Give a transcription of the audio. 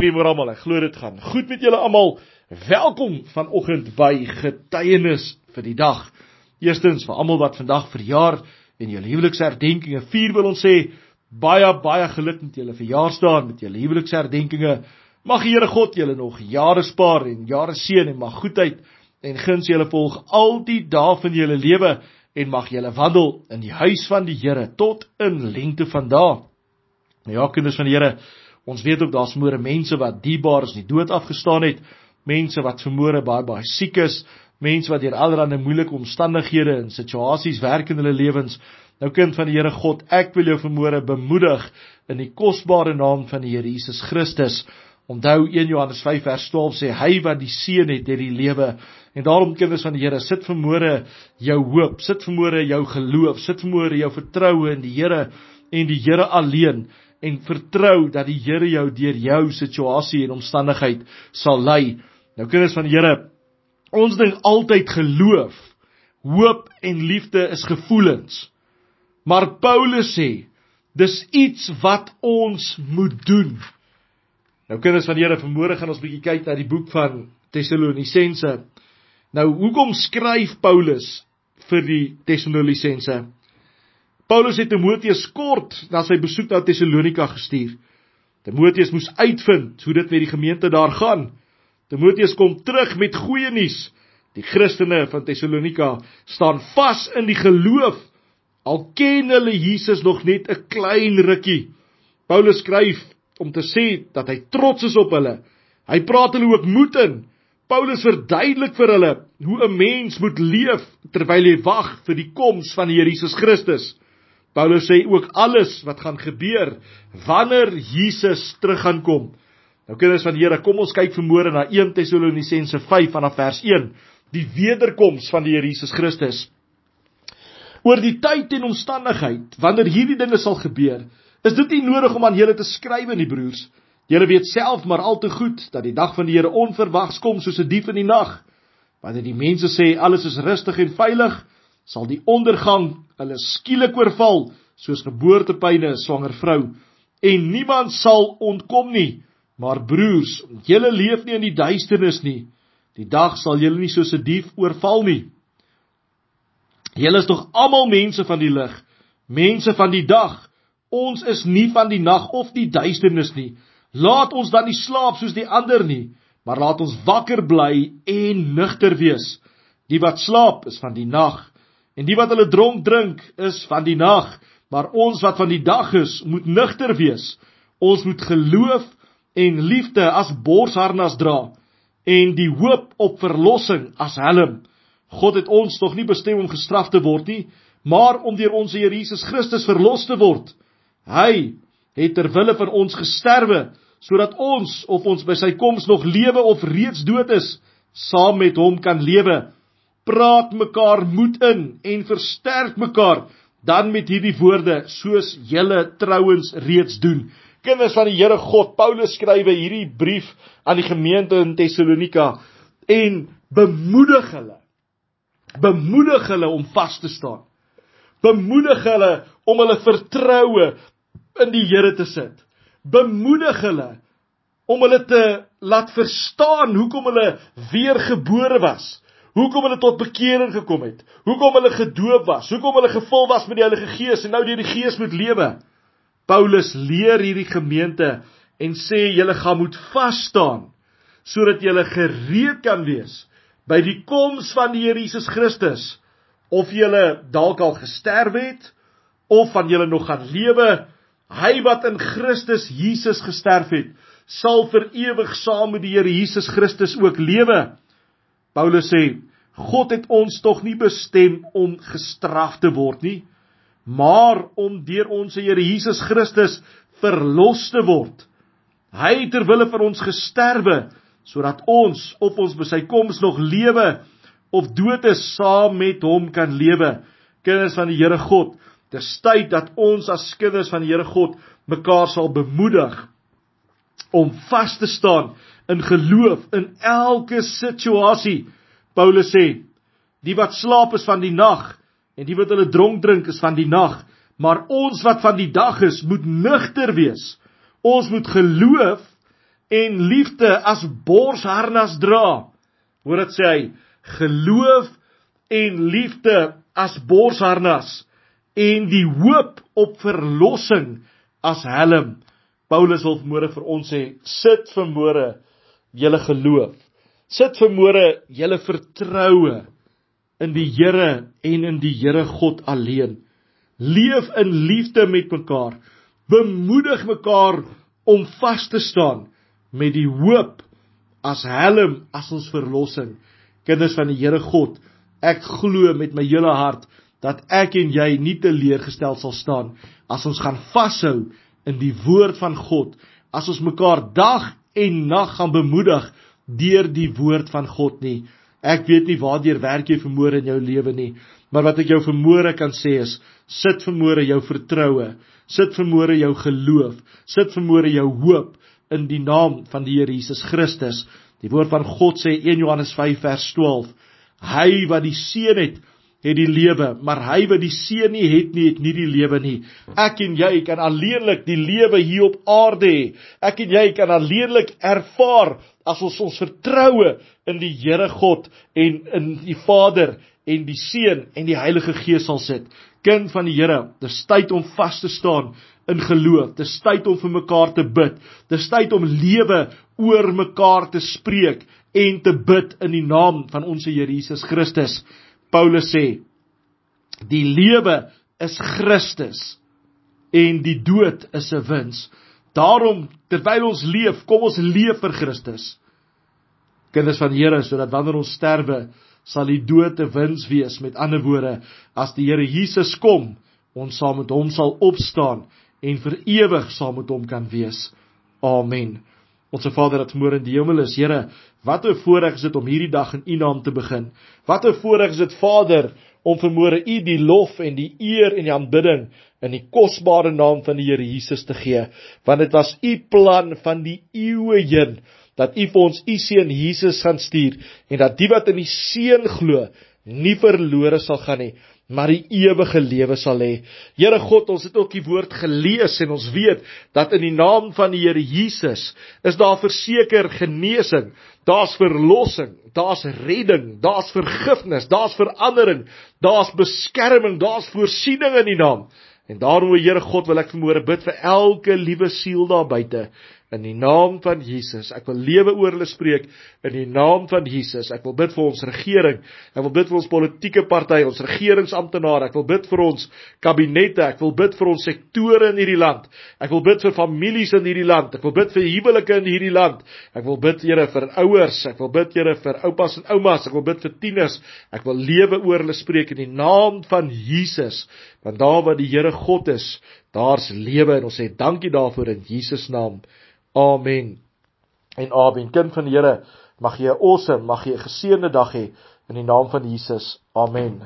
Goeiemôre almal. Ek glo dit gaan goed met julle almal. Welkom vanoggend by getuienis vir die dag. Eerstens vir almal wat vandag verjaar en julle huweliksherdenkinge vier wil ons sê baie baie geluk met julle verjaarsdae met julle huweliksherdenkinge. Mag die Here God julle nog jare spaar en jare seën en mag goedheid en guns julle volg al die dae van julle lewe en mag julle wandel in die huis van die Here tot in lengte van dae. Ja, kinders van die Here, Ons weet ook daar's môre mense wat diebaar is, die dood afgestaan het, mense wat vermoere baie baie siek is, mense wat deur allerlei moeilike omstandighede en situasies werk in hulle lewens. Nou kind van die Here God, ek wil jou vermoere bemoedig in die kosbare naam van die Here Jesus Christus. Onthou 1 Johannes 5 vers 12 sê hy wat die seun het, het die lewe. En daarom kinders van die Here, sit vermoere jou hoop, sit vermoere jou geloof, sit vermoere jou vertroue in die Here en die Here alleen en vertrou dat die Here jou deur jou situasie en omstandigheid sal lei. Nou kinders van die Here, ons ding altyd geloof, hoop en liefde is gevoelens. Maar Paulus sê, dis iets wat ons moet doen. Nou kinders van die Here, vanmôre gaan ons bietjie kyk na die boek van Tessalonisense. Nou, hoekom skryf Paulus vir die Tessalonisense? Paulus het Timoteus kort na sy besoek aan Tessalonika gestuur. Timoteus moes uitvind hoe dit met die gemeente daar gaan. Timoteus kom terug met goeie nuus. Die Christene van Tessalonika staan vas in die geloof al ken hulle Jesus nog net 'n klein rukkie. Paulus skryf om te sê dat hy trots is op hulle. Hy praat hulle ook moed in. Paulus verduidelik vir hulle hoe 'n mens moet leef terwyl hy wag vir die koms van die Here Jesus Christus. Paulus sê ook alles wat gaan gebeur wanneer Jesus terug gaan kom. Nou kinders van die Here, kom ons kyk vanmôre na 1 Tessalonisense 5 vanaf vers 1, die wederkoms van die Here Jesus Christus. Oor die tyd en omstandigheid wanneer hierdie dinge sal gebeur, is dit nie nodig om aan julle te skryf nie, broers. Julle weet self maar al te goed dat die dag van die Here onverwags kom soos 'n dief in die nag. Wanneer die mense sê alles is rustig en veilig, sal die ondergang hulle skielik oorval soos geboortepyne 'n swanger vrou. En niemand sal ontkom nie maar broers julle leef nie in die duisternis nie. Die dag sal julle nie soos 'n dief oorval nie. Julle is tog almal mense van die lig mense van die dag. Ons is nie van die nag of die duisternis nie. Laat ons dan nie slaap soos die ander nie maar laat ons wakker bly en nugter wees. Die wat slaap is van die nag En die wat hulle dronk drink is van die nag, maar ons wat van die dag is, moet nugter wees. Ons moet geloof en liefde as borsharnas dra en die hoop op verlossing as helm. God het ons tog nie bestem om gestraf te word nie, maar om deur ons Here Jesus Christus verlos te word. Hy het ter wille van ons gesterwe sodat ons of ons by sy koms nog lewe of reeds dood is, saam met hom kan lewe praat mekaar moed in en versterk mekaar dan met hierdie woorde soos julle trouens reeds doen. Kinders van die Here God, Paulus skrywe hierdie brief aan die gemeente in Tessalonika en bemoedig hulle. Bemoedig hulle om vas te staan. Bemoedig hulle om hulle vertroue in die Here te sit. Bemoedig hulle om hulle te laat verstaan hoekom hulle weergebore was hoekom hulle tot bekering gekom het, hoekom hulle gedoop was, hoekom hulle gevul was met die Heilige Gees en nou deur die Gees moet lewe. Paulus leer hierdie gemeente en sê julle gaan moet vas staan sodat julle gereed kan wees by die koms van die Here Jesus Christus of julle dalk al gesterf het of van julle nog gaan lewe. Hy wat in Christus Jesus gesterf het sal vir ewig saam met die Here Jesus Christus ook lewe Paulus sê God het ons tog nie bestem om gestraf te word nie, maar om deur ons Here Jesus Christus verlos te word. Hy het ter wille van ons gesterwe sodat ons of ons by sy koms nog lewe of dood is saam met hom kan lewe. Kinders van die Here God, dis tyd dat ons as kinders van die Here God mekaar sal bemoedig om vas te staan in geloof in elke situasie. Paulus sê: Die wat slaap is van die nag en die wat hulle dronk drink is van die nag, maar ons wat van die dag is, moet nugter wees. Ons moet geloof en liefde as borsharnas dra. Hoor dit sê hy, geloof en liefde as borsharnas en die hoop op verlossing as helm. Paulus wil môre vir ons sê, sit vir môre julle geloof. Sit vir môre julle vertroue in die Here en in die Here God alleen. Leef in liefde met mekaar. Bemoedig mekaar om vas te staan met die hoop as helm as ons verlossing. Kinders van die Here God, ek glo met my hele hart dat ek en jy nie teleurgestel sal staan as ons gaan vashou in die woord van God, as ons mekaar dag en nag gaan bemoedig deur die woord van God nie. Ek weet nie waardeur werk jy vermoere in jou lewe nie, maar wat ek jou vermoere kan sê is, sit vermoere jou vertroue, sit vermoere jou geloof, sit vermoere jou hoop in die naam van die Here Jesus Christus. Die woord van God sê 1 Johannes 5 vers 12: Hy wat die seun het, het die lewe, maar hy wat die seun nie het nie, het nie die lewe nie. Ek en jy kan alleenlik die lewe hier op aarde hê. Ek en jy kan alleenlik ervaar as ons ons vertroue in die Here God en in die Vader en die Seun en die Heilige Gees sal sit. Kind van die Here, dis tyd om vas te staan in geloof. Dis tyd om vir mekaar te bid. Dis tyd om lewe oor mekaar te spreek en te bid in die naam van ons Here Jesus Christus. Paulus sê die lewe is Christus en die dood is 'n wins. Daarom terwyl ons leef, kom ons leef vir Christus. Kinders van die Here, sodat wanneer ons sterwe, sal die dood 'n wins wees. Met ander woorde, as die Here Jesus kom, ons saam met hom sal opstaan en vir ewig saam met hom kan wees. Amen. Onse Vader wat môre in die hemel is, Here, wat 'n voorreg is dit om hierdie dag in U naam te begin. Wat 'n voorreg is dit, Vader, om vermoere U die lof en die eer en die aanbidding in die kosbare naam van die Here Jesus te gee, want dit was U plan van die eeue heen dat U vir ons U seun Jesus gaan stuur en dat die wat in die seun glo nie verlore sal gaan nie, maar die ewige lewe sal hê. Here God, ons het ook die woord gelees en ons weet dat in die naam van die Here Jesus is daar verseker genesing, daar's verlossing, daar's redding, daar's vergifnis, daar's verandering, daar's beskerming, daar's voorsiening in die naam. En daarom, Here God, wil ek vanmôre bid vir elke liewe siel daar buite in die naam van Jesus. Ek wil lewe oor hulle spreek in die naam van Jesus. Ek wil bid vir ons regering. Ek wil bid vir ons politieke partye, ons regeringsamptenare. Ek wil bid vir ons kabinette. Ek wil bid vir ons sektore in hierdie land. Ek wil bid vir families in hierdie land. Ek wil bid vir huwelike in hierdie land. Ek wil bid, Here, vir ouers. Ek wil bid, Here, vir oupas en oumas. Ek wil bid vir tieners. Ek wil lewe oor hulle spreek in die naam van Jesus. Want daar waar die Here God is, daar's lewe en ons sê dankie daarvoor in Jesus naam. Amen. En amen. Kind van die Here, mag jy 'n awesome, mag jy 'n geseënde dag hê in die naam van Jesus. Amen.